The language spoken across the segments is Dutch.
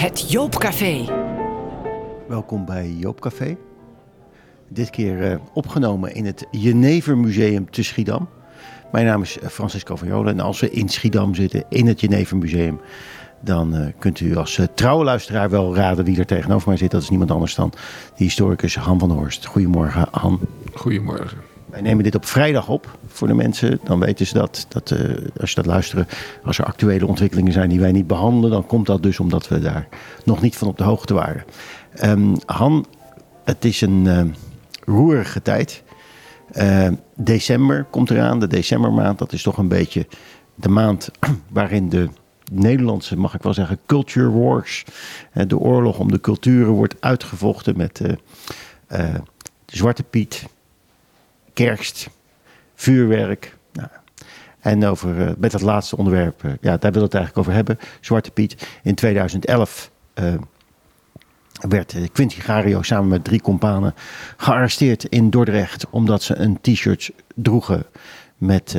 Het Joopcafé. Welkom bij Joopcafé. Dit keer eh, opgenomen in het Jenever Museum te Schiedam. Mijn naam is eh, Francisco van Jolen en als we in Schiedam zitten, in het Jenever Museum, dan eh, kunt u als uh, trouwe luisteraar wel raden wie er tegenover mij zit. Dat is niemand anders dan de historicus Han van der Horst. Goedemorgen, Han. Goedemorgen. Wij nemen dit op vrijdag op voor de mensen. Dan weten ze dat, dat uh, als je dat luisteren, als er actuele ontwikkelingen zijn die wij niet behandelen, dan komt dat dus omdat we daar nog niet van op de hoogte waren. Um, Han, het is een uh, roerige tijd. Uh, december komt eraan, de decembermaand. Dat is toch een beetje de maand waarin de Nederlandse, mag ik wel zeggen, culture wars, de oorlog om de culturen wordt uitgevochten met Zwarte Piet, kerst, vuurwerk. Nou, en over, uh, met dat laatste onderwerp, uh, ja, daar wil ik het eigenlijk over hebben. Zwarte Piet. In 2011 uh, werd Quincy Gario samen met drie companen gearresteerd in Dordrecht. Omdat ze een t-shirt droegen met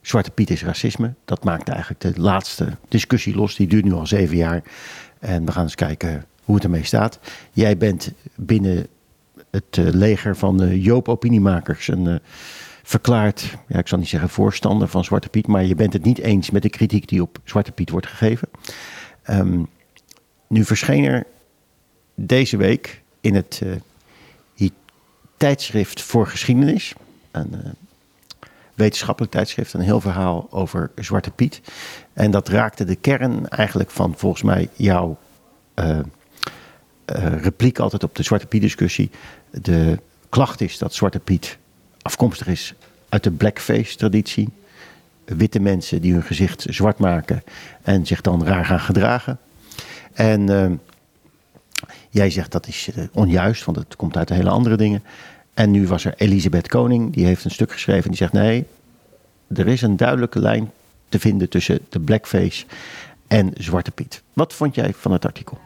Zwarte Piet is racisme. Dat maakte eigenlijk de laatste discussie los. Die duurt nu al zeven jaar. En we gaan eens kijken hoe het ermee staat. Jij bent binnen het uh, leger van Joop Opiniemakers. Een uh, verklaard, ja, ik zal niet zeggen voorstander van Zwarte Piet, maar je bent het niet eens met de kritiek die op Zwarte Piet wordt gegeven. Um, nu verscheen er deze week in het tijdschrift voor geschiedenis, een wetenschappelijk tijdschrift, een heel verhaal over Zwarte Piet. En dat raakte de kern eigenlijk van volgens mij jouw uh, repliek altijd op de Zwarte Piet discussie. De klacht is dat Zwarte Piet afkomstig is uit de blackface traditie. Witte mensen die hun gezicht zwart maken en zich dan raar gaan gedragen. En uh, jij zegt dat is uh, onjuist, want het komt uit hele andere dingen. En nu was er Elisabeth Koning, die heeft een stuk geschreven. Die zegt nee, er is een duidelijke lijn te vinden tussen de blackface en Zwarte Piet. Wat vond jij van het artikel?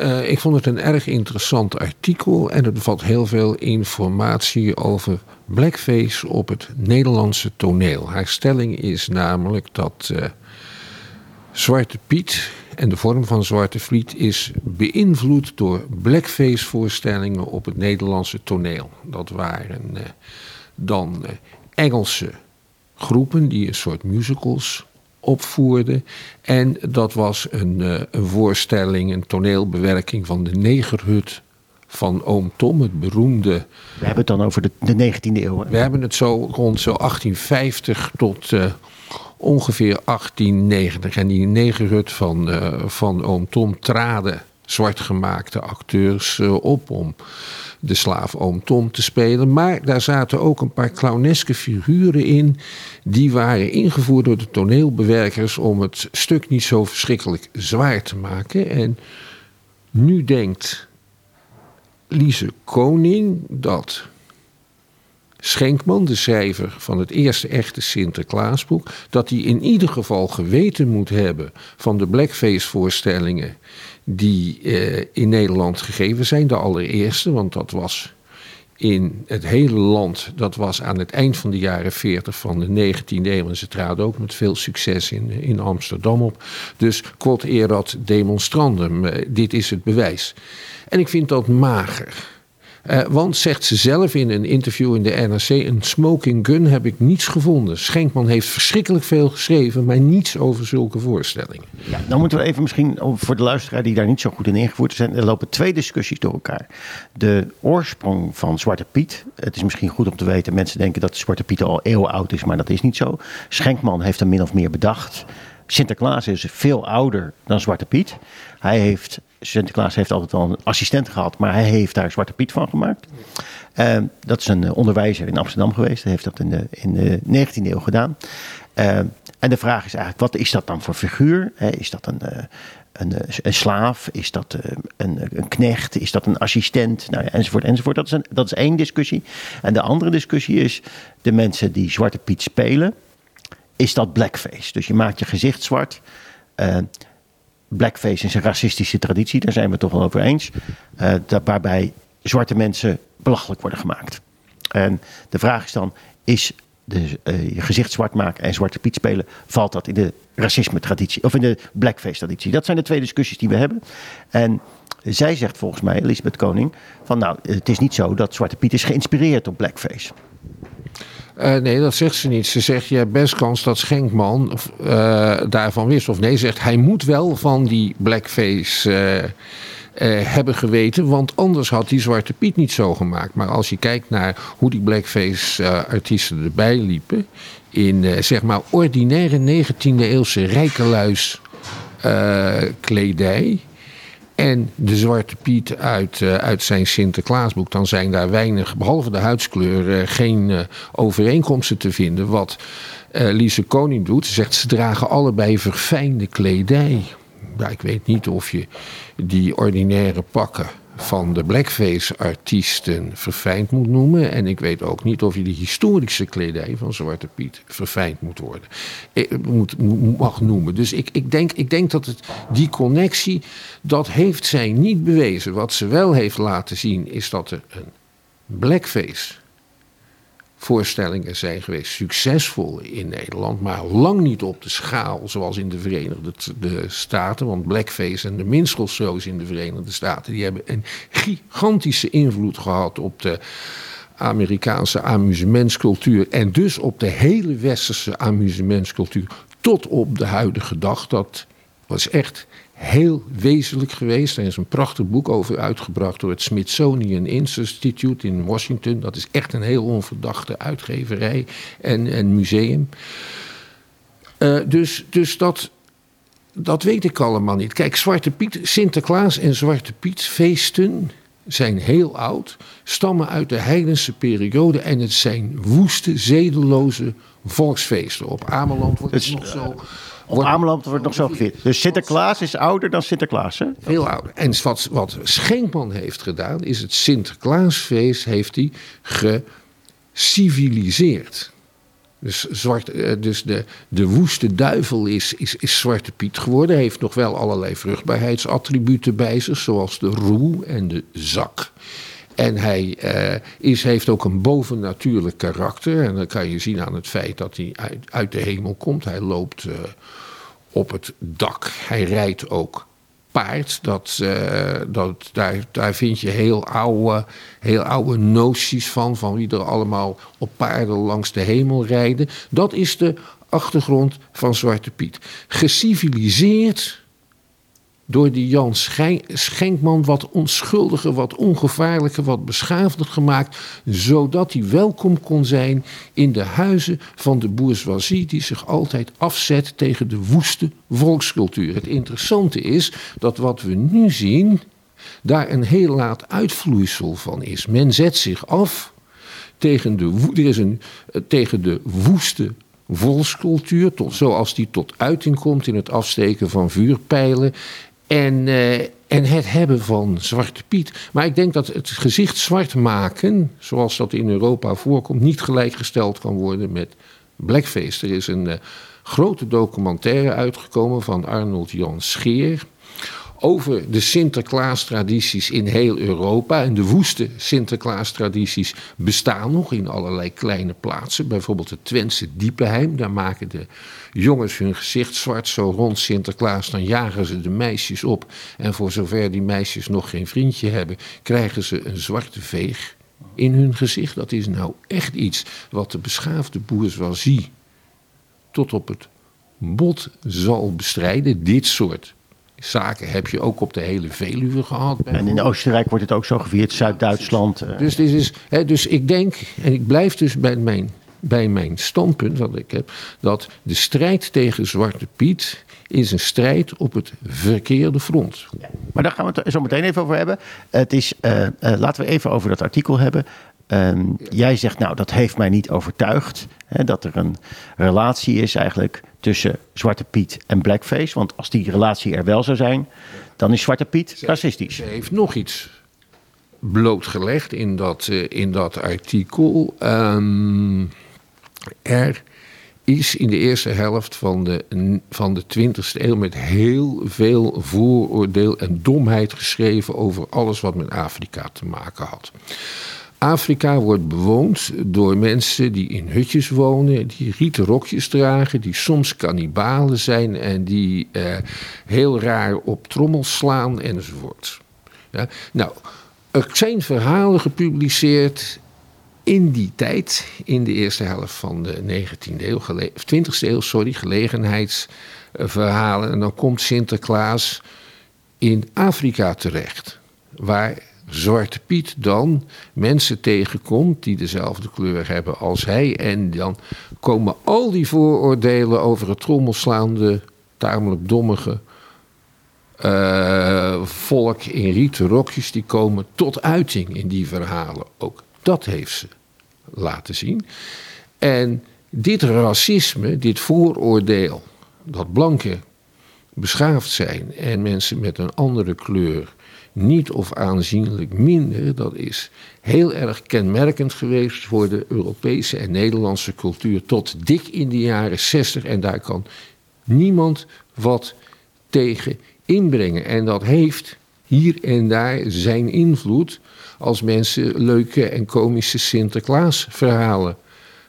Uh, ik vond het een erg interessant artikel en het bevat heel veel informatie over blackface op het Nederlandse toneel. Haar stelling is namelijk dat uh, Zwarte Piet en de vorm van Zwarte Vliet is beïnvloed door blackface voorstellingen op het Nederlandse toneel. Dat waren uh, dan Engelse groepen die een soort musicals opvoerde. En dat was een, uh, een voorstelling, een toneelbewerking van de Negerhut van Oom Tom, het beroemde. We hebben het dan over de, de 19e eeuw. Hè? We hebben het zo rond zo 1850 tot uh, ongeveer 1890. En die Negerhut van, uh, van Oom Tom traden zwartgemaakte acteurs uh, op om de slaaf Oom Tom te spelen. Maar daar zaten ook een paar clowneske figuren in. Die waren ingevoerd door de toneelbewerkers om het stuk niet zo verschrikkelijk zwaar te maken. En nu denkt Lise Koning dat Schenkman, de schrijver van het eerste echte Sinterklaasboek, dat hij in ieder geval geweten moet hebben van de blackface-voorstellingen die eh, in Nederland gegeven zijn. De allereerste, want dat was in het hele land, dat was aan het eind van de jaren 40 van de 19e eeuw. En ze traden ook met veel succes in, in Amsterdam op. Dus quod erat demonstrandum, uh, dit is het bewijs. En ik vind dat mager. Uh, want, zegt ze zelf in een interview in de NRC, een smoking gun heb ik niets gevonden. Schenkman heeft verschrikkelijk veel geschreven, maar niets over zulke voorstellingen. Ja, dan moeten we even misschien, voor de luisteraar die daar niet zo goed in ingevoerd zijn, er lopen twee discussies door elkaar. De oorsprong van Zwarte Piet, het is misschien goed om te weten, mensen denken dat Zwarte Piet al eeuwen oud is, maar dat is niet zo. Schenkman heeft hem min of meer bedacht. Sinterklaas is veel ouder dan Zwarte Piet. Hij heeft, Sinterklaas heeft altijd al een assistent gehad, maar hij heeft daar Zwarte Piet van gemaakt. Uh, dat is een onderwijzer in Amsterdam geweest. Hij heeft dat in de, in de 19e eeuw gedaan. Uh, en de vraag is eigenlijk, wat is dat dan voor figuur? Is dat een, een, een, slaaf? Is dat een, een knecht? Is dat een assistent? Nou enzovoort, enzovoort. Dat is, een, dat is één discussie. En de andere discussie is de mensen die Zwarte Piet spelen is dat blackface. Dus je maakt je gezicht zwart. Uh, blackface is een racistische traditie, daar zijn we toch wel over eens. Uh, dat, waarbij zwarte mensen belachelijk worden gemaakt. En de vraag is dan: is de, je gezicht zwart maken en Zwarte Piet spelen, valt dat in de racisme-traditie of in de blackface-traditie. Dat zijn de twee discussies die we hebben. En zij zegt volgens mij, Elisabeth Koning, van nou, het is niet zo dat Zwarte Piet is geïnspireerd op blackface. Uh, nee, dat zegt ze niet. Ze zegt, je hebt best kans dat Schenkman uh, daarvan wist. Of nee, zegt, hij moet wel van die blackface uh, hebben geweten. Want anders had die Zwarte Piet niet zo gemaakt. Maar als je kijkt naar hoe die blackface-artiesten erbij liepen... in, zeg maar, ordinaire 19e eeuwse rijkeluis kledij en de Zwarte Piet uit, uh, uit zijn Sinterklaasboek, dan zijn daar weinig, behalve de huidskleur, uh, geen uh, overeenkomsten te vinden. Wat Lise Koning doet, ze zegt ze dragen allebei verfijnde kledij. Ja, ik weet niet of je die ordinaire pakken van de blackface-artiesten verfijnd moet noemen. En ik weet ook niet of je de historische kledij van Zwarte Piet verfijnd moet worden. Eh, moet, mag noemen. Dus ik, ik, denk, ik denk dat het, die connectie, dat heeft zij niet bewezen. Wat ze wel heeft laten zien, is dat er een blackface voorstellingen zijn geweest, succesvol in Nederland, maar lang niet op de schaal zoals in de Verenigde de Staten. Want Blackface en de minstrelshows in de Verenigde Staten, die hebben een gigantische invloed gehad op de Amerikaanse amusementscultuur en dus op de hele westerse amusementscultuur tot op de huidige dag. Dat was echt heel wezenlijk geweest. Er is een prachtig boek over uitgebracht door het Smithsonian Institute in Washington. Dat is echt een heel onverdachte uitgeverij en, en museum. Uh, dus, dus dat, dat weet ik allemaal niet. Kijk, Zwarte Piet, Sinterklaas en Zwarte Piet feesten zijn heel oud, stammen uit de heidense periode en het zijn woeste, zedeloze volksfeesten. Op Ameland wordt het, nog zo op Ameland wordt nog zo gevierd. Dus Sinterklaas is ouder dan Sinterklaas, hè? Veel ouder. En wat, wat Schenkman heeft gedaan, is het Sinterklaasfeest heeft hij geciviliseerd. Dus, zwart, eh, dus de, de woeste duivel is, is, is Zwarte Piet geworden. Hij heeft nog wel allerlei vruchtbaarheidsattributen bij zich, zoals de roe en de zak. En hij uh, is, heeft ook een bovennatuurlijk karakter. En dat kan je zien aan het feit dat hij uit, uit de hemel komt. Hij loopt uh, op het dak. Hij rijdt ook paard. Dat, uh, dat, daar, daar vind je heel oude, heel oude noties van. Van wie er allemaal op paarden langs de hemel rijden. Dat is de achtergrond van Zwarte Piet. Geciviliseerd door die Jan Schenkman wat onschuldiger, wat ongevaarlijker, wat beschaafder gemaakt, zodat hij welkom kon zijn in de huizen van de bourgeoisie die zich altijd afzet tegen de woeste volkscultuur. Het interessante is dat wat we nu zien, daar een heel laat uitvloeisel van is. Men zet zich af tegen de, er is een, eh, tegen de woeste volkscultuur, zoals die tot uiting komt in het afsteken van vuurpijlen en, uh, en het hebben van Zwarte Piet. Maar ik denk dat het gezicht zwart maken, zoals dat in Europa voorkomt, niet gelijkgesteld kan worden met blackface. Er is een uh, grote documentaire uitgekomen van Arnold Jan Scheer over de Sinterklaas-tradities in heel Europa. En de woeste Sinterklaas-tradities bestaan nog in allerlei kleine plaatsen. Bijvoorbeeld het Twentse Diepenheim. Daar maken de jongens hun gezicht zwart zo rond Sinterklaas. Dan jagen ze de meisjes op. En voor zover die meisjes nog geen vriendje hebben, krijgen ze een zwarte veeg in hun gezicht. Dat is nou echt iets wat de beschaafde bourgeoisie tot op het bot zal bestrijden. Dit soort zaken heb je ook op de hele Veluwe gehad. En in Oostenrijk wordt het ook zo gevierd, Zuid-Duitsland. Eh. Dus, dit is, hè, dus ik denk, en ik blijf dus bij mijn, bij mijn standpunt dat ik heb, dat de strijd tegen Zwarte Piet is een strijd op het verkeerde front. maar daar gaan we het zo meteen even over hebben. Het is, uh, uh, laten we even over dat artikel hebben. Um, jij zegt, nou, dat heeft mij niet overtuigd. Hè, dat er een relatie is eigenlijk tussen Zwarte Piet en Blackface. Want als die relatie er wel zou zijn, dan is Zwarte Piet racistisch. Ze heeft nog iets blootgelegd in dat, uh, in dat artikel. Um, er is in de eerste helft van de, van de 20e eeuw met heel veel vooroordeel en domheid geschreven over alles wat met Afrika te maken had. Afrika wordt bewoond door mensen die in hutjes wonen, die rieten rokjes dragen, die soms kannibalen zijn en die eh, heel raar op trommels slaan enzovoort. Ja, nou, er zijn verhalen gepubliceerd in die tijd, in de eerste helft van de 19e eeuw, 20e eeuw, sorry, gelegenheidsverhalen. En dan komt Sinterklaas in Afrika terecht, waar Zwarte Piet dan mensen tegenkomt die dezelfde kleur hebben als hij. En dan komen al die vooroordelen over het trommelslaande, tamelijk dommige uh, volk in rieten rokjes, die komen tot uiting in die verhalen. Ook dat heeft ze laten zien. En dit racisme, dit vooroordeel, dat blanken beschaafd zijn en mensen met een andere kleur niet of aanzienlijk minder, dat is heel erg kenmerkend geweest voor de Europese en Nederlandse cultuur tot dik in de jaren 60 en daar kan niemand wat tegen inbrengen. En dat heeft hier en daar zijn invloed als mensen leuke en komische Sinterklaasverhalen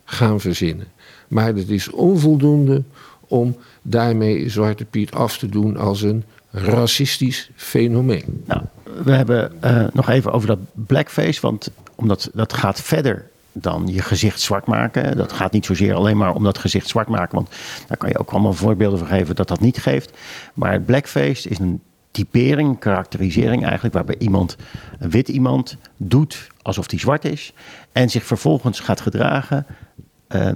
gaan verzinnen. Maar het is onvoldoende om daarmee Zwarte Piet af te doen als een racistisch fenomeen. Nou, we hebben uh, nog even over dat blackface, want omdat dat gaat verder dan je gezicht zwart maken. Dat gaat niet zozeer alleen maar om dat gezicht zwart maken, want daar kan je ook allemaal voorbeelden van geven dat dat niet geeft. Maar blackface is een typering, karakterisering eigenlijk, waarbij iemand, een wit iemand, doet alsof hij zwart is en zich vervolgens gaat gedragen. Uh,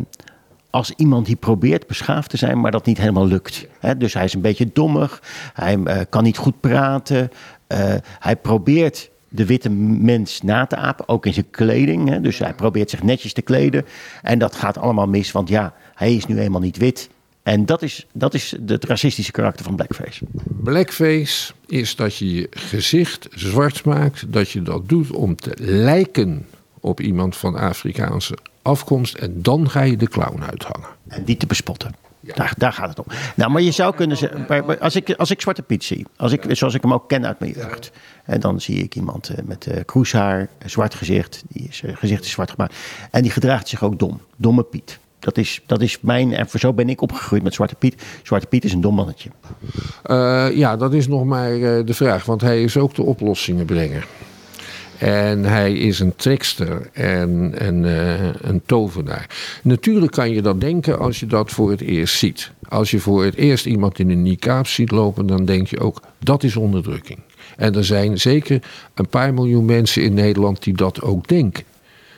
als iemand die probeert beschaafd te zijn, maar dat niet helemaal lukt. dus hij is een beetje dommig, hij uh, kan niet goed praten, uh, hij probeert de witte mens na te apen, ook in zijn kleding. Dus hij probeert zich netjes te kleden. En dat gaat allemaal mis, want ja, hij is nu eenmaal niet wit. En dat is, dat is het racistische karakter van blackface. Blackface is dat je je gezicht zwart maakt. Dat je dat doet om te lijken op iemand van Afrikaanse afkomst. En dan ga je de clown uithangen. En die te bespotten. Daar, daar gaat het om. Nou, maar je zou kunnen zeggen, als ik, als ik Zwarte Piet zie, als ik, zoals ik hem ook ken uit mijn jeugd, en dan zie ik iemand eh, met uh, kroeshaar, zwart gezicht, die is, uh, gezicht is zwart gemaakt, en die gedraagt zich ook dom, domme Piet. Dat is, dat is mijn, en voor zo ben ik opgegroeid met Zwarte Piet. Zwarte Piet is een dom mannetje. Uh, ja, dat is nog maar de vraag, want hij is ook de oplossingenbrenger. En hij is een trickster en, en uh, een tovenaar. Natuurlijk kan je dat denken als je dat voor het eerst ziet. Als je voor het eerst iemand in een niqab ziet lopen, dan denk je ook dat is onderdrukking. En er zijn zeker een paar miljoen mensen in Nederland die dat ook denken.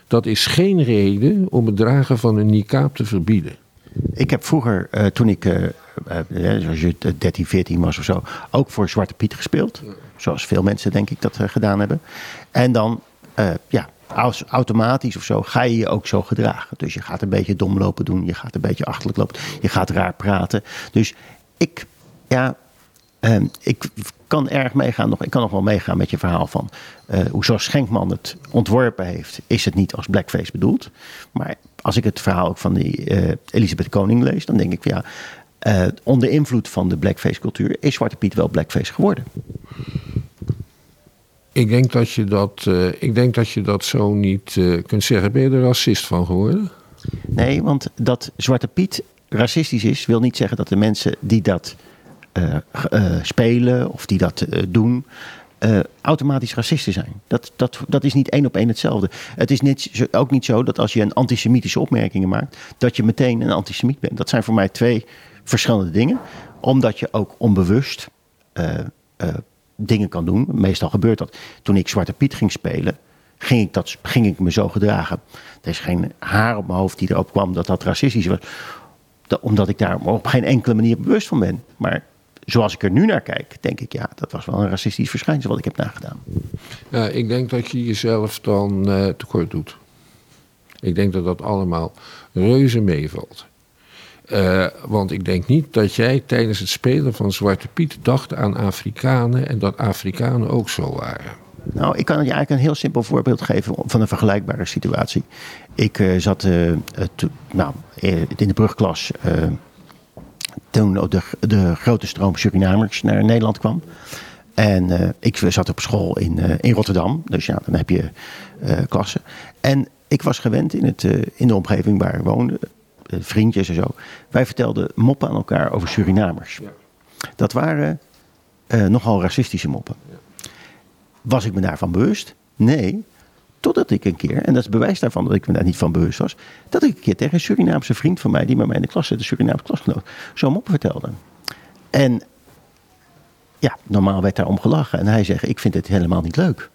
Dat is geen reden om het dragen van een niqab te verbieden. Ik heb vroeger, uh, toen ik, uh, uh, als je 13, 14 was of zo, ook voor Zwarte Piet gespeeld. Zoals veel mensen denk ik dat gedaan hebben. En dan, ja, als, automatisch of zo ga je je ook zo gedragen. Dus je gaat een beetje dom lopen doen, je gaat een beetje achterlijk lopen, je gaat raar praten. Dus ik, ja, uh, ik kan erg meegaan, nog, ik kan nog wel meegaan met je verhaal van uh, hoe zoals Schenkman het ontworpen heeft, is het niet als blackface bedoeld. Maar als ik het verhaal ook van die uh, Elisabeth Koning lees, dan denk ik van ja, uh, onder invloed van de blackface cultuur is Zwarte Piet wel blackface geworden. Ik denk dat je dat, ik denk dat, je dat zo niet kunt zeggen. Ben je er racist van geworden? Nee, want dat Zwarte Piet racistisch is, wil niet zeggen dat de mensen die dat spelen of die dat uh, doen, automatisch racisten zijn. Dat, dat, dat is niet één op één hetzelfde. Het is niet, ook niet zo dat als je een antisemitische opmerkingen maakt, dat je meteen een antisemiet bent. Dat zijn voor mij twee verschillende dingen. Omdat je ook onbewust dingen kan doen. Meestal gebeurt dat. Toen ik Zwarte Piet ging spelen, ging ik, dat, ging ik me zo gedragen. Er is geen haar op mijn hoofd die erop kwam dat dat racistisch was. omdat ik daar op geen enkele manier bewust van ben. Maar zoals ik er nu naar kijk, denk ik, ja, dat was wel een racistisch verschijnsel wat ik heb nagedaan. Ik denk dat je jezelf dan uh, tekort doet. Ik denk dat dat allemaal reuze meevalt. Uh, want ik denk niet dat jij tijdens het spelen van Zwarte Piet dacht aan Afrikanen en dat Afrikanen ook zo waren. Nou, ik kan je eigenlijk een heel simpel voorbeeld geven van een vergelijkbare situatie. Ik uh, zat uh, nou, in de brugklas toen de, de grote stroom Surinamers naar Nederland kwam. En ik zat op school in, in Rotterdam. Dus ja, dan heb je klassen. En ik was gewend in, het, in de omgeving waar we woonden. Vriendjes en zo. Wij vertelden moppen aan elkaar over Surinamers. Ja. Dat waren nogal racistische moppen. Was ik me daarvan bewust? Nee. Totdat ik een keer, en dat is bewijs daarvan dat ik me daar niet van bewust was, dat ik een keer tegen een Surinaamse vriend van mij, die met mij in de klas zit, een Surinaamse klasgenoot, zo'n mop vertelde. En ja, normaal werd daarom gelachen. En hij zegt: Ik vind het helemaal niet leuk.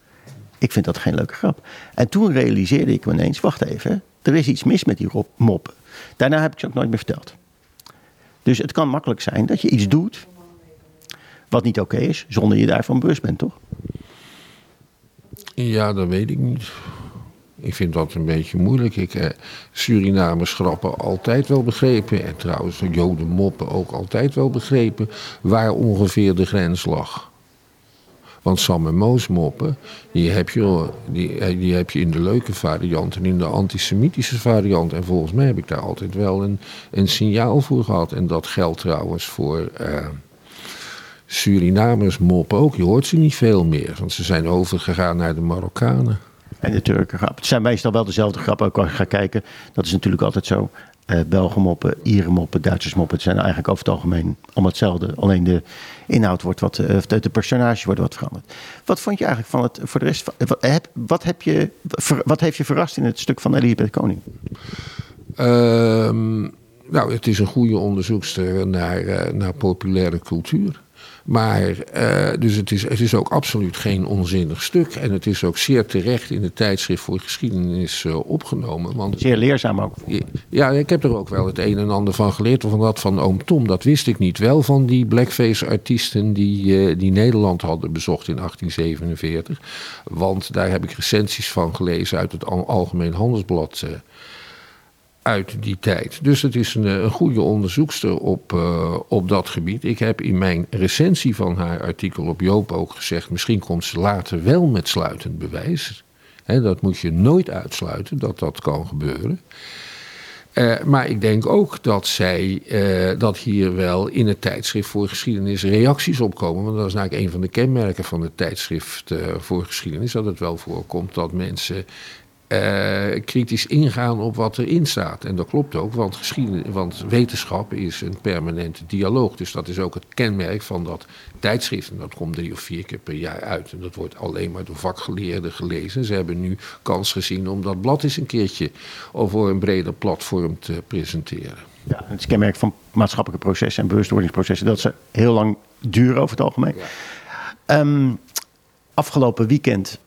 Ik vind dat geen leuke grap. En toen realiseerde ik me ineens: wacht even, er is iets mis met die mop. Daarna heb ik ze ook nooit meer verteld. Dus het kan makkelijk zijn dat je iets doet wat niet oké is, zonder je daarvan bewust bent, toch? Ja, dat weet ik niet. Ik vind dat een beetje moeilijk. Ik eh, Surinamers grappen altijd wel begrepen. En trouwens, Joden moppen ook altijd wel begrepen. Waar ongeveer de grens lag. Want Sam en Moos moppen, die heb, je, die, eh, die heb je in de leuke variant en in de antisemitische variant. En volgens mij heb ik daar altijd wel een, een signaal voor gehad. En dat geldt trouwens voor. Eh, Surinamers moppen ook. Je hoort ze niet veel meer, want ze zijn overgegaan naar de Marokkanen. En de Turken grap. Het zijn meestal wel dezelfde grappen. Ook als je gaat kijken, dat is natuurlijk altijd zo. Uh, Belgen moppen, Ieren moppen, Duitsers moppen. Het zijn eigenlijk over het algemeen allemaal hetzelfde. Alleen de inhoud wordt wat, uh, de personages worden wat veranderd. Wat vond je eigenlijk van het, voor de rest, wat, heb, wat, heb je, wat heeft je verrast in het stuk van Elisabeth Koning? Ehm, nou, het is een goede onderzoekster naar, naar populaire cultuur. Maar, uh, dus het is, het is ook absoluut geen onzinnig stuk. En het is ook zeer terecht in de tijdschrift voor geschiedenis uh, opgenomen. Want, zeer leerzaam ook. Ja, ik heb er ook wel het een en ander van geleerd. Van dat van oom Tom, dat wist ik niet. Wel van die blackface-artiesten die, uh, die Nederland hadden bezocht in 1847. Want daar heb ik recensies van gelezen uit het Algemeen Handelsblad uit die tijd. Dus het is een, een goede onderzoekster op, uh, op dat gebied. Ik heb in mijn recensie van haar artikel op Joop ook gezegd... misschien komt ze later wel met sluitend bewijs. Dat moet je nooit uitsluiten, dat dat kan gebeuren. Uh, maar ik denk ook dat zij, dat hier wel in het tijdschrift voor geschiedenis reacties opkomen. Want dat is eigenlijk een van de kenmerken van het tijdschrift voor geschiedenis. Dat het wel voorkomt dat mensen uh, kritisch ingaan op wat erin staat. En dat klopt ook, want, want wetenschap is een permanente dialoog. Dus dat is ook het kenmerk van dat tijdschrift. En dat komt drie of vier keer per jaar uit. En dat wordt alleen maar door vakgeleerden gelezen. Ze hebben nu kans gezien om dat blad eens een keertje over een breder platform te presenteren. Ja, het is kenmerk van maatschappelijke processen en bewustwordingsprocessen dat ze heel lang duren over het algemeen. Ja. Um, afgelopen weekend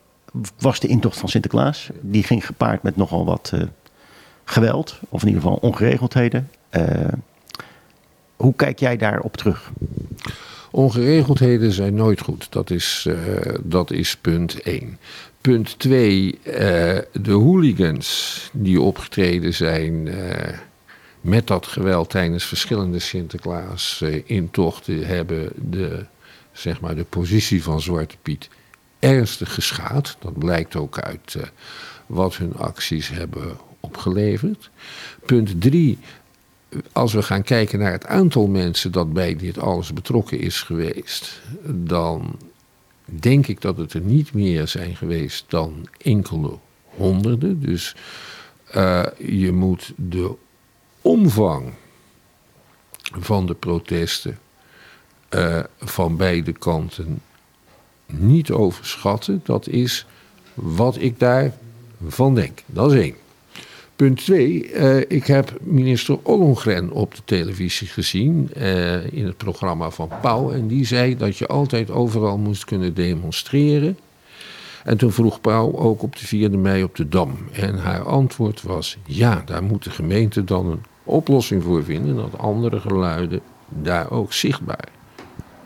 was de intocht van Sinterklaas. Die ging gepaard met nogal wat uh, geweld, of in ieder geval ongeregeldheden. Uh, hoe kijk jij daarop terug? Ongeregeldheden zijn nooit goed. Dat is, uh, dat is punt 1. Punt 2. de hooligans die opgetreden zijn met dat geweld tijdens verschillende Sinterklaas-intochten hebben de, zeg maar, de positie van Zwarte Piet ernstig geschaad. Dat blijkt ook uit uh, wat hun acties hebben opgeleverd. Punt drie, als we gaan kijken naar het aantal mensen dat bij dit alles betrokken is geweest, dan denk ik dat het er niet meer zijn geweest dan enkele honderden. Dus uh, je moet de omvang van de protesten van beide kanten niet overschatten. Dat is wat ik daarvan denk. Dat is één. Punt twee, uh, ik heb minister Ollongren op de televisie gezien uh, in het programma van Pauw. En die zei dat je altijd overal moest kunnen demonstreren. En toen vroeg Pauw ook op de 4e mei op de Dam. En haar antwoord was: ja, daar moet de gemeente dan een oplossing voor vinden. Dat andere geluiden daar ook zichtbaar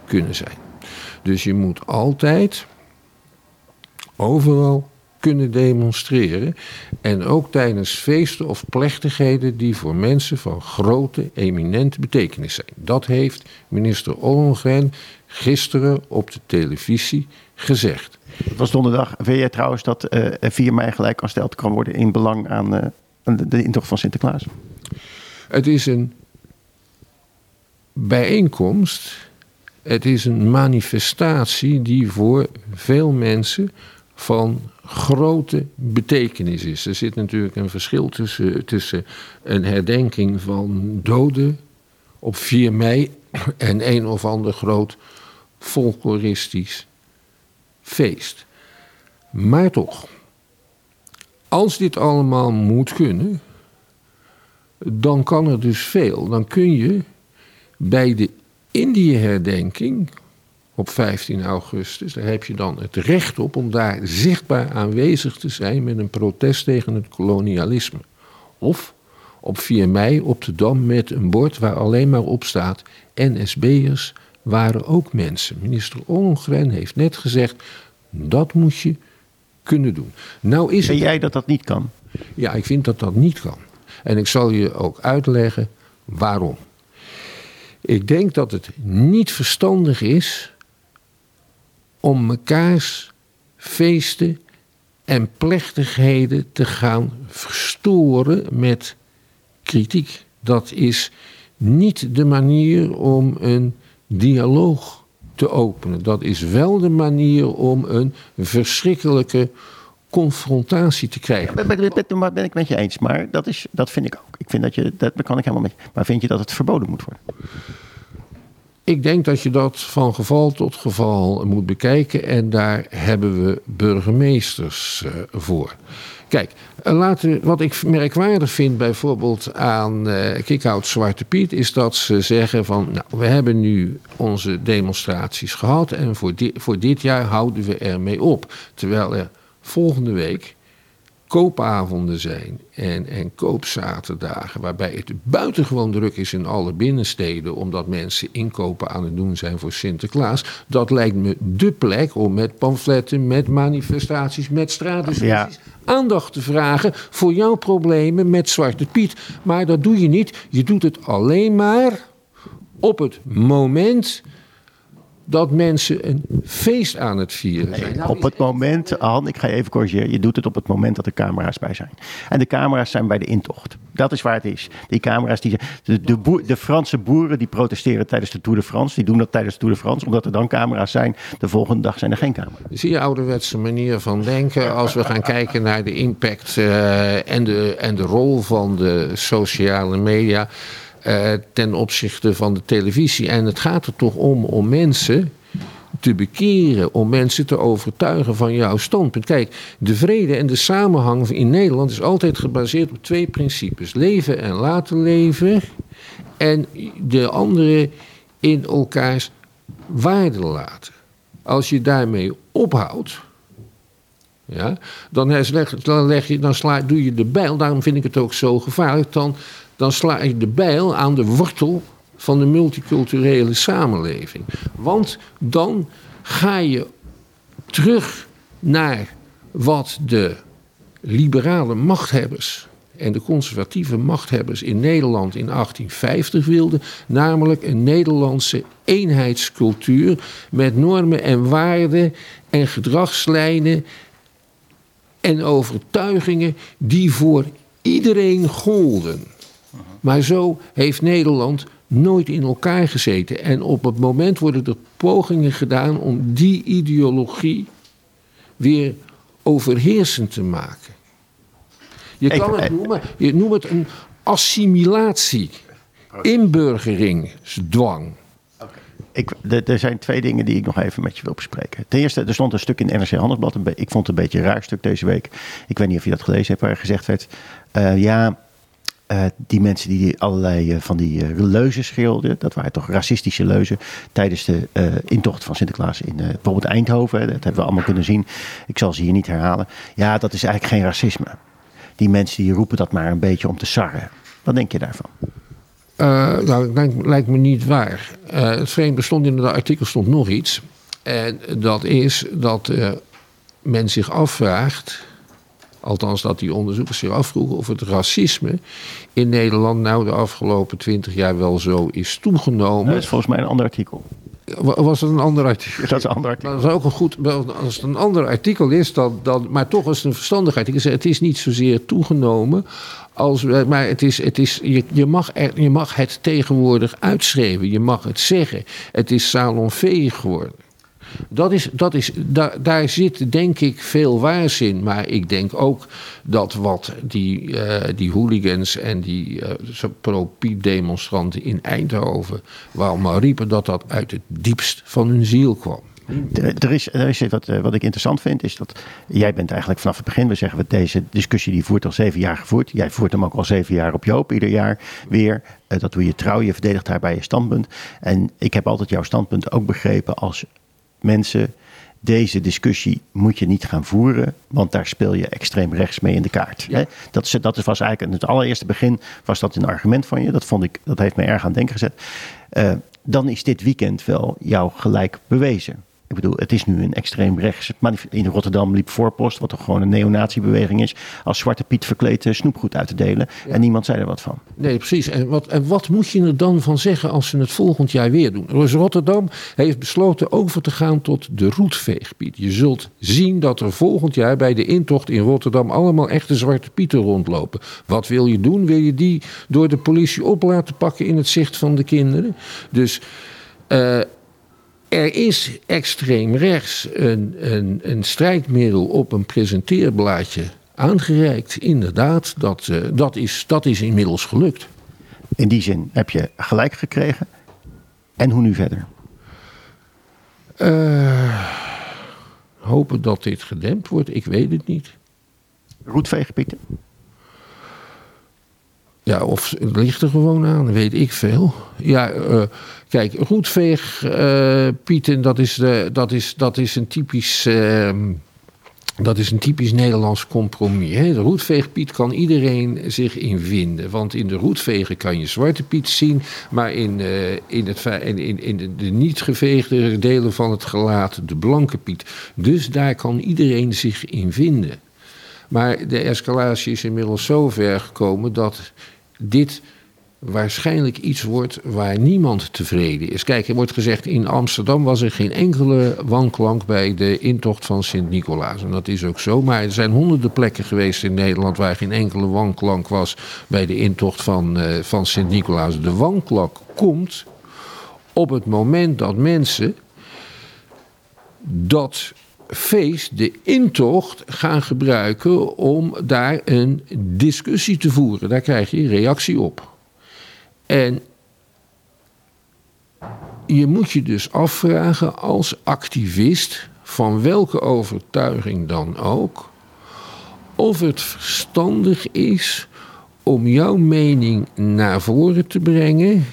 kunnen zijn. Dus je moet altijd overal kunnen demonstreren. En ook tijdens feesten of plechtigheden die voor mensen van grote, eminente betekenis zijn. Dat heeft minister Ollongren gisteren op de televisie gezegd. Het was donderdag. Vind jij trouwens dat uh, eh, 4 mei gelijk aansteld kan worden in belang aan, uh, aan de, de intocht van Sinterklaas? Het is een bijeenkomst Het is een manifestatie die voor veel mensen van grote betekenis is. Er zit natuurlijk een verschil tussen, tussen een herdenking van doden op 4 mei en een of ander groot folkloristisch feest. Maar toch, als dit allemaal moet kunnen, dan kan er dus veel. Dan kun je bij de Indië-herdenking op 15 augustus, daar heb je dan het recht op om daar zichtbaar aanwezig te zijn met een protest tegen het kolonialisme. Of op 4 mei op de Dam met een bord waar alleen maar op staat: NSB'ers waren ook mensen. Minister Ollongren heeft net gezegd: dat moet je kunnen doen. Nou is jij dat dat niet kan? Ja, ik vind dat dat niet kan. En ik zal je ook uitleggen waarom. Ik denk dat het niet verstandig is om mekaars feesten en plechtigheden te gaan verstoren met kritiek. Dat is niet de manier om een dialoog te openen. Dat is wel de manier om een verschrikkelijke confrontatie te krijgen. Ja, ben, ben ik met je eens, maar dat, is, dat vind. Ik vind dat je, dat kan ik helemaal met Maar vind je dat het verboden moet worden? Ik denk dat je dat van geval tot geval moet bekijken en daar hebben we burgemeesters uh, voor. Kijk, eh, laten, wat ik merkwaardig vind bijvoorbeeld aan uh, Kickout Zwarte Piet... is dat ze zeggen van, nou, we hebben nu onze demonstraties gehad... en voor, voor dit jaar houden we ermee op. Terwijl er volgende week koopavonden zijn en, en koopzaterdagen, waarbij het buitengewoon druk is in alle binnensteden, omdat mensen inkopen aan het doen zijn voor Sinterklaas. Dat lijkt me de plek om met pamfletten, met manifestaties, met straatdiscussies aandacht te vragen voor jouw problemen met Zwarte Piet. Maar dat doe je niet. Je doet het alleen maar op het moment dat mensen een feest aan het vieren zijn. Op het moment, Han, ik ga je even corrigeren. Je doet het op het moment dat er camera's bij zijn. En de camera's zijn bij de intocht. Dat is waar het is. Die camera's, die, de, de, de Franse boeren die protesteren tijdens de Tour de France. Die doen dat tijdens de Tour de France, omdat er dan camera's zijn. De volgende dag zijn er geen camera's. Zie je ouderwetse manier van denken. Als we gaan kijken naar de impact uh, en, de, en de rol van de sociale media uh, ten opzichte van de televisie. En het gaat er toch om om mensen te bekeren, om mensen te overtuigen van jouw standpunt. Kijk, de vrede en de samenhang in Nederland is altijd gebaseerd op twee principes: leven en laten leven, en de andere in elkaars waarde laten. Als je daarmee ophoudt. Ja, dan, dan, leg je, dan sla, doe je de bijl, daarom vind ik het ook zo gevaarlijk. Dan dan sla je de bijl aan de wortel van de multiculturele samenleving. Want dan ga je terug naar wat de liberale machthebbers en de conservatieve machthebbers in Nederland in 1850 wilden, namelijk een Nederlandse eenheidscultuur met normen en waarden en gedragslijnen en overtuigingen die voor iedereen golden. Maar zo heeft Nederland nooit in elkaar gezeten. En op het moment worden er pogingen gedaan om die ideologie weer overheersend te maken. Je kan het noemen, je noemt het een assimilatie, inburgeringsdwang. Ik, er zijn twee dingen die ik nog even met je wil bespreken. Ten eerste, er stond een stuk in NRC Handelsblad. Ik vond het een beetje een raar stuk deze week. Ik weet niet of je dat gelezen hebt, waar gezegd werd... Uh, ja, uh, die mensen die allerlei uh, van die uh, leuzen schreeuwden, dat waren toch racistische leuzen, tijdens de intocht van Sinterklaas in bijvoorbeeld Eindhoven. Dat hebben we allemaal kunnen zien. Ik zal ze hier niet herhalen. Ja, dat is eigenlijk geen racisme. Die mensen die roepen dat maar een beetje om te sarren. Wat denk je daarvan? nou, lijkt, lijkt, me niet waar. het vreemde in het artikel stond nog iets. En dat is dat men zich afvraagt Althans, dat die onderzoekers zich afvroegen of het racisme in Nederland nou de afgelopen twintig jaar wel zo is toegenomen. Dat is volgens mij een ander artikel. was het een ander artikel? Dat is een ander artikel. Dat is ook een goed. Als het een ander artikel is, dan, dan, maar toch is het een verstandig artikel. Het is niet zozeer toegenomen. Als, maar het is, het is, je, je, mag er, je mag het tegenwoordig uitschrijven. Je mag het zeggen. Het is salonveeg geworden. Dat is, dat is, daar, daar zit denk ik veel waars in. Maar ik denk ook dat wat die, uh, die hooligans en die uh, pro-Piet-demonstranten in Eindhoven... allemaal riepen, dat dat uit het diepst van hun ziel kwam. Er is, er is wat, wat ik interessant vind, is dat jij bent eigenlijk vanaf het begin, we zeggen we deze discussie die voert al zeven jaar gevoerd. Jij voert hem ook al zeven jaar op Joop, ieder jaar weer. Dat doe je trouw, je verdedigt daarbij je standpunt. En ik heb altijd jouw standpunt ook begrepen als mensen, deze discussie moet je niet gaan voeren, want daar speel je extreem rechts mee in de kaart. Ja. Dat, is, dat was eigenlijk in het allereerste begin was dat een argument van je. Dat vond ik, dat heeft me erg aan het denken gezet. Uh, dan is dit weekend wel jou gelijk bewezen. Ik bedoel, het is nu een extreem rechts. In Rotterdam liep voorpost, wat toch gewoon een neonatiebeweging is, als Zwarte Piet verkleed eh, snoepgoed uit te delen. En niemand zei er wat van. Nee, precies. En wat, en wat moet je er dan van zeggen als ze het volgend jaar weer doen? Dus Rotterdam heeft besloten over te gaan tot de roetveegpiet. Je zult zien dat er volgend jaar bij de intocht in Rotterdam allemaal echte Zwarte Pieten rondlopen. Wat wil je doen? Wil je die door de politie op laten pakken in het zicht van de kinderen? Dus. Uh, er is extreem rechts een, een, een strijdmiddel op een presenteerblaadje aangereikt. Inderdaad, dat, uh, dat, is, dat is inmiddels gelukt. In die zin heb je gelijk gekregen. En hoe nu verder? Uh, hopen dat dit gedempt wordt, ik weet het niet. Roetvegen, Pieter? Ja, of het ligt er gewoon aan, weet ik veel. Ja, uh, kijk, roetveeg, uh, dat is, de, dat, is, dat is een typisch... Uh, dat is een typisch Nederlands compromis. Hè? De roetveegpiet kan iedereen zich in vinden. Want in de roetvegen kan je zwarte piet zien. Maar in, uh, in, het, in, in, de, niet geveegde delen van het gelaat de blanke piet. Dus daar kan iedereen zich in vinden. Maar de escalatie is inmiddels zo ver gekomen dat dit waarschijnlijk iets wordt waar niemand tevreden is. Kijk, er wordt gezegd in Amsterdam was er geen enkele wanklank bij de intocht van Sint-Nicolaas. En dat is ook zo. Maar er zijn honderden plekken geweest in Nederland waar geen enkele wanklank was bij de intocht van, uh, van Sint-Nicolaas. De wanklank komt op het moment dat mensen dat feest, de intocht, gaan gebruiken om daar een discussie te voeren. Daar krijg je reactie op. En je moet je dus afvragen als activist, van welke overtuiging dan ook, of het verstandig is om jouw mening naar voren te brengen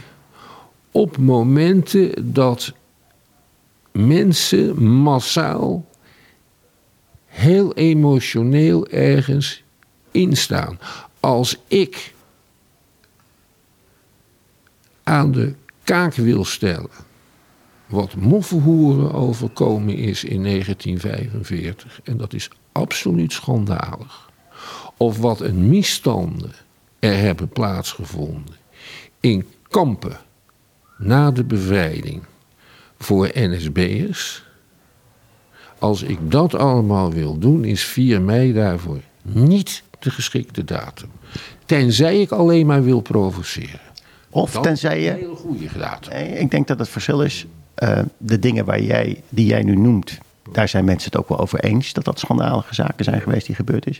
op momenten dat mensen massaal heel emotioneel ergens instaan. Als ik aan de kaak wil stellen wat moffenhoeren overkomen is in 1945, en dat is absoluut schandalig, of wat een misstanden er hebben plaatsgevonden in kampen na de bevrijding voor NSB'ers als ik dat allemaal wil doen, is 4 mei daarvoor niet de geschikte datum. Tenzij ik alleen maar wil provoceren. Of tenzij je. Een hele goede datum. Ik denk dat het verschil is. Uh, de dingen waar jij, die jij nu noemt, daar zijn mensen het ook wel over eens. Dat dat schandalige zaken zijn geweest die gebeurd is.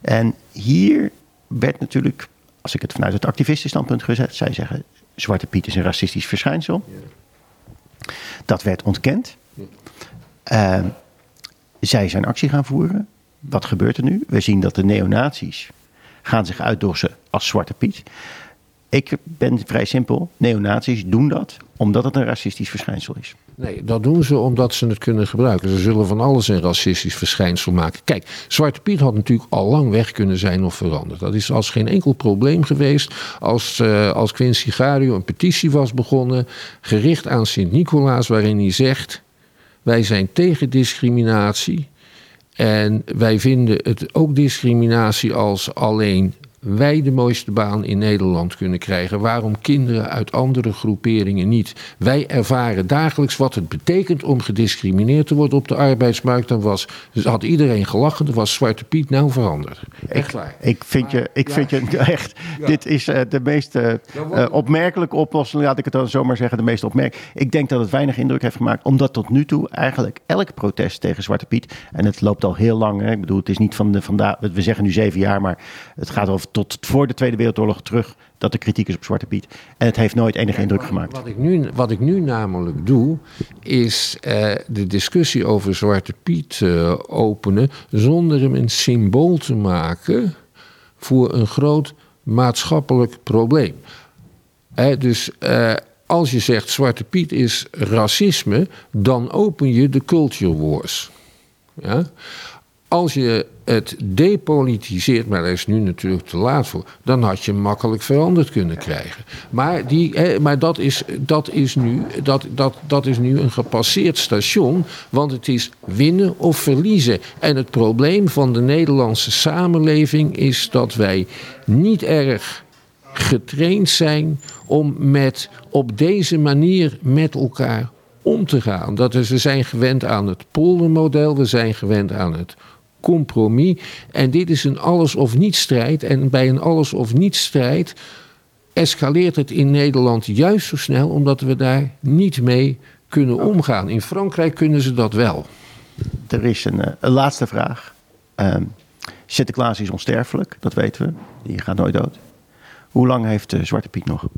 En hier werd natuurlijk, als ik het vanuit het activistenstandpunt gezet, zij zeggen: Zwarte Piet is een racistisch verschijnsel. Dat werd ontkend. Uh, zij zijn actie gaan voeren. Wat gebeurt er nu? We zien dat de neonazies gaan zich uitdossen als Zwarte Piet. Ik ben vrij simpel. Neonazies doen dat omdat het een racistisch verschijnsel is. Nee, dat doen ze omdat ze het kunnen gebruiken. Ze zullen van alles een racistisch verschijnsel maken. Kijk, Zwarte Piet had natuurlijk al lang weg kunnen zijn of veranderd. Dat is als geen enkel probleem geweest als, uh, als Quincy Gario een petitie was begonnen... gericht aan Sint-Nicolaas waarin hij zegt... Wij zijn tegen discriminatie. En wij vinden het ook discriminatie als alleen wij de mooiste baan in Nederland kunnen krijgen? Waarom kinderen uit andere groeperingen niet? Wij ervaren dagelijks wat het betekent om gediscrimineerd te worden op de arbeidsmarkt. Dan was, dus had iedereen gelachen, dan was Zwarte Piet nou veranderd. Echt waar. Ik vind je, ik vind je echt, dit is uh, de meest uh, opmerkelijke oplossing, laat ik het dan zomaar zeggen, de meest opmerkelijk. Ik denk dat het weinig indruk heeft gemaakt, omdat tot nu toe eigenlijk elk protest tegen Zwarte Piet, en het loopt al heel lang, hè, ik bedoel, het is niet van de vandaag, we zeggen nu zeven jaar, maar het gaat over tot voor de Tweede Wereldoorlog terug dat er kritiek is op Zwarte Piet. En het heeft nooit enige indruk gemaakt. Wat ik nu, wat ik nu namelijk doe, is uh, de discussie over Zwarte Piet uh, openen zonder hem een symbool te maken voor een groot maatschappelijk probleem. He, dus uh, als je zegt Zwarte Piet is racisme, dan open je de culture wars. Ja? Als je het depolitiseert, maar daar is nu natuurlijk te laat voor, dan had je makkelijk veranderd kunnen krijgen. Maar, die, maar dat, is, dat, is nu, dat, dat, dat is nu een gepasseerd station, want het is winnen of verliezen. En het probleem van de Nederlandse samenleving is dat wij niet erg getraind zijn om met, op deze manier met elkaar om te gaan. Dat is, we zijn gewend aan het poldermodel, we zijn gewend aan het compromis. En dit is een alles of niet strijd. En bij een alles of niet strijd escaleert het in Nederland juist zo snel omdat we daar niet mee kunnen omgaan. In Frankrijk kunnen ze dat wel. Er is een, eh, een laatste vraag. Um, Sinterklaas is onsterfelijk, dat weten we. Die gaat nooit dood. Hoe lang heeft uh, Zwarte Piet nog?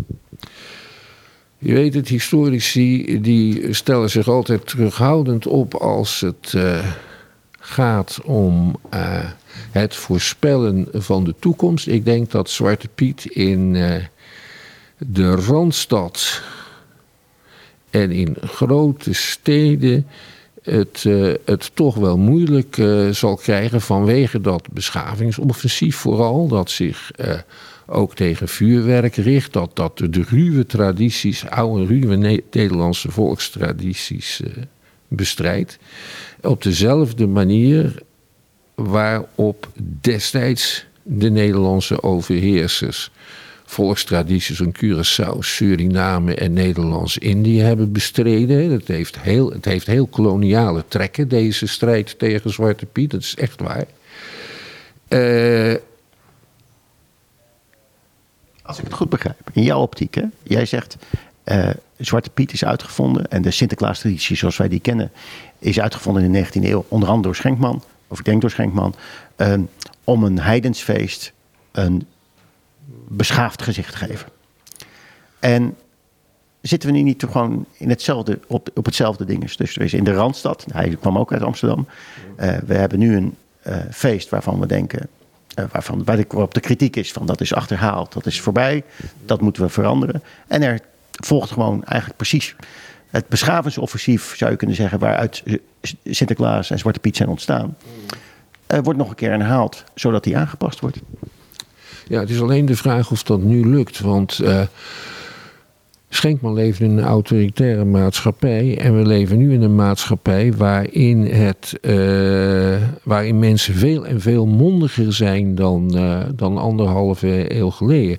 Je weet het, historici die stellen zich altijd terughoudend op als het uh, gaat om uh, het voorspellen van de toekomst. Ik denk dat Zwarte Piet in uh, de Randstad en in grote steden het, uh, het toch wel moeilijk zal krijgen vanwege dat beschavingsoffensief vooral, dat zich ook tegen vuurwerk richt, dat, dat de ruwe tradities, oude ruwe Nederlandse volkstradities bestrijdt op dezelfde manier waarop destijds de Nederlandse overheersers volkstradities in Curaçao, Suriname en Nederlands-Indië hebben bestreden. Het heeft, heel, het heeft heel koloniale trekken, deze strijd tegen Zwarte Piet. Dat is echt waar. Uh, Als ik het goed begrijp, in jouw optiek, hè? jij zegt uh, Zwarte Piet is uitgevonden en de Sinterklaas-traditie zoals wij die kennen is uitgevonden in de 19e eeuw, onder andere door Schenkman, of ik denk door Schenkman, uh, om een heidensfeest een beschaafd gezicht te geven. En zitten we nu niet gewoon in hetzelfde, op, op hetzelfde ding? Dus er is in de Randstad, hij kwam ook uit Amsterdam, uh, we hebben nu een uh, feest waarvan we denken, uh, waarvan, waarop de kritiek is van dat is achterhaald, dat is voorbij, dat moeten we veranderen. En er volgt gewoon eigenlijk precies het beschavingsoffensief, zou je kunnen zeggen, waaruit Sinterklaas en Zwarte Piet zijn ontstaan, wordt nog een keer herhaald, zodat die aangepast wordt. Ja, het is alleen de vraag of dat nu lukt. Want uh, Schenkman leeft in een autoritaire maatschappij. En we leven nu in een maatschappij waarin, het, uh, waarin mensen veel en veel mondiger zijn dan, uh, dan anderhalve eeuw geleden.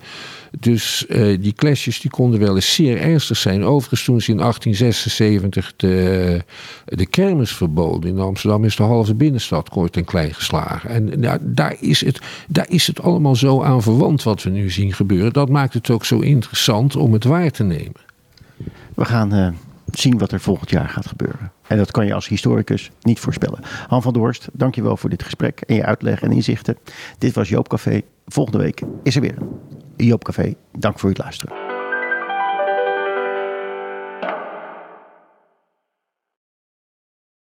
Dus uh, die clashes die konden wel eens zeer ernstig zijn. Overigens toen ze in 1876 de, de kermis verboden in Amsterdam... is de halve binnenstad kort en klein geslagen. En nou, daar, is het, daar is het allemaal zo aan verwant wat we nu zien gebeuren. Dat maakt het ook zo interessant om het waar te nemen. We gaan uh, zien wat er volgend jaar gaat gebeuren. En dat kan je als historicus niet voorspellen. Han van Dorst, dankjewel voor dit gesprek en je uitleg en inzichten. Dit was Joop Café. Volgende week is er weer Joop Café. Dank voor het luisteren.